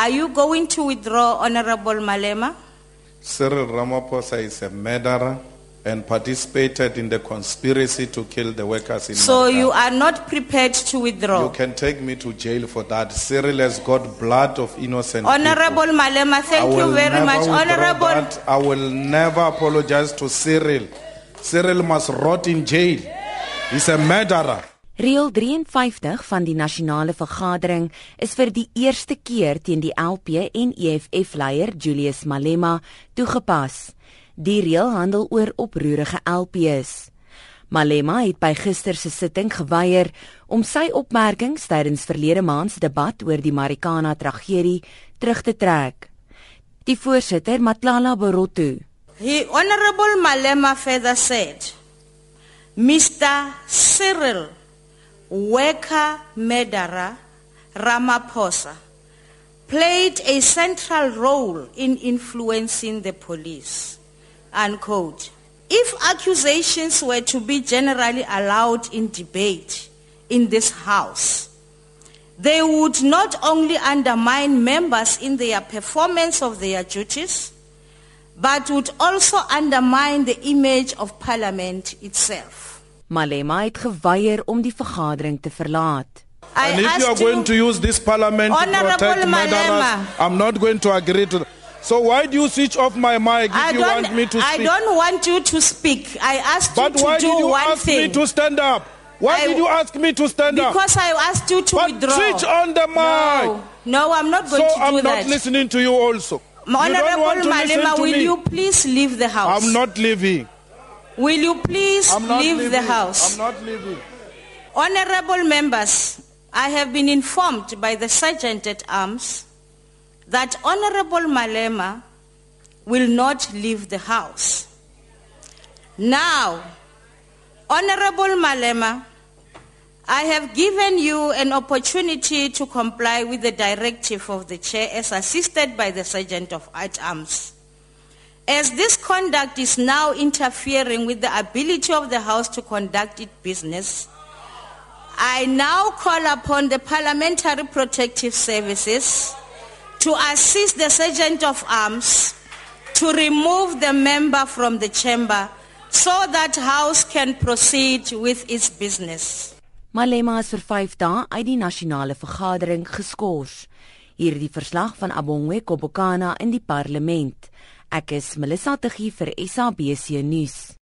Are you going to withdraw, Honorable Malema? Cyril Ramaphosa is a murderer and participated in the conspiracy to kill the workers in So you are not prepared to withdraw. You can take me to jail for that. Cyril has got blood of innocent Honorable people. Malema, thank you very much. Honorable, that. I will never apologize to Cyril. Cyril must rot in jail. He's a murderer. Reël 53 van die nasionale vergadering is vir die eerste keer teen die LP en EFF leier Julius Malema toegepas. Die reël handel oor oproerige LPs. Malema het by gister se sitting geweier om sy opmerkings tydens verlede maand se debat oor die Marikana tragedie terug te trek. Die voorsitter, Matlala Borotho, he, Honorable Malema further said, Mr. Cyril, worker murderer Ramaphosa, played a central role in influencing the police. Unquote. If accusations were to be generally allowed in debate in this House, they would not only undermine members in their performance of their duties, but would also undermine the image of Parliament itself. Malema het geweier om die vergadering te verlaat. I and if you are asked going to use this parliament to protect murderers, Malema. I'm not going to agree to that. So why do you switch off my mic if I you want me to speak? I don't want you to speak. I asked but you why to do one thing. But why did you ask me to stand up? Why I- did you ask me to stand up? because I asked you to But withdraw. switch on the mic. No, no, I'm not going so to do I'm not listening to you also. you don't want Honorable to Malema, will me. you please leave the house? I'm not leaving. Will you please leave leaving. the house? I'm not leaving. Honorable members, I have been informed by the Sergeant at Arms that Honorable Malema will not leave the House. Now, Honorable Malema, I have given you an opportunity to comply with the directive of the Chair as assisted by the Sergeant of at Arms. As this conduct is now interfering with the ability of the House to conduct its business, I now call upon the Parliamentary Protective Services to assist the Sergeant of Arms to remove the member from the chamber so that House can proceed with its business. Malema is vir 5 dae uit die nasionale vergadering geskort. Hierdie verslag van Abongwe Kobokana in die parlement. Ek is Melissa Tuggie vir SABC nuus.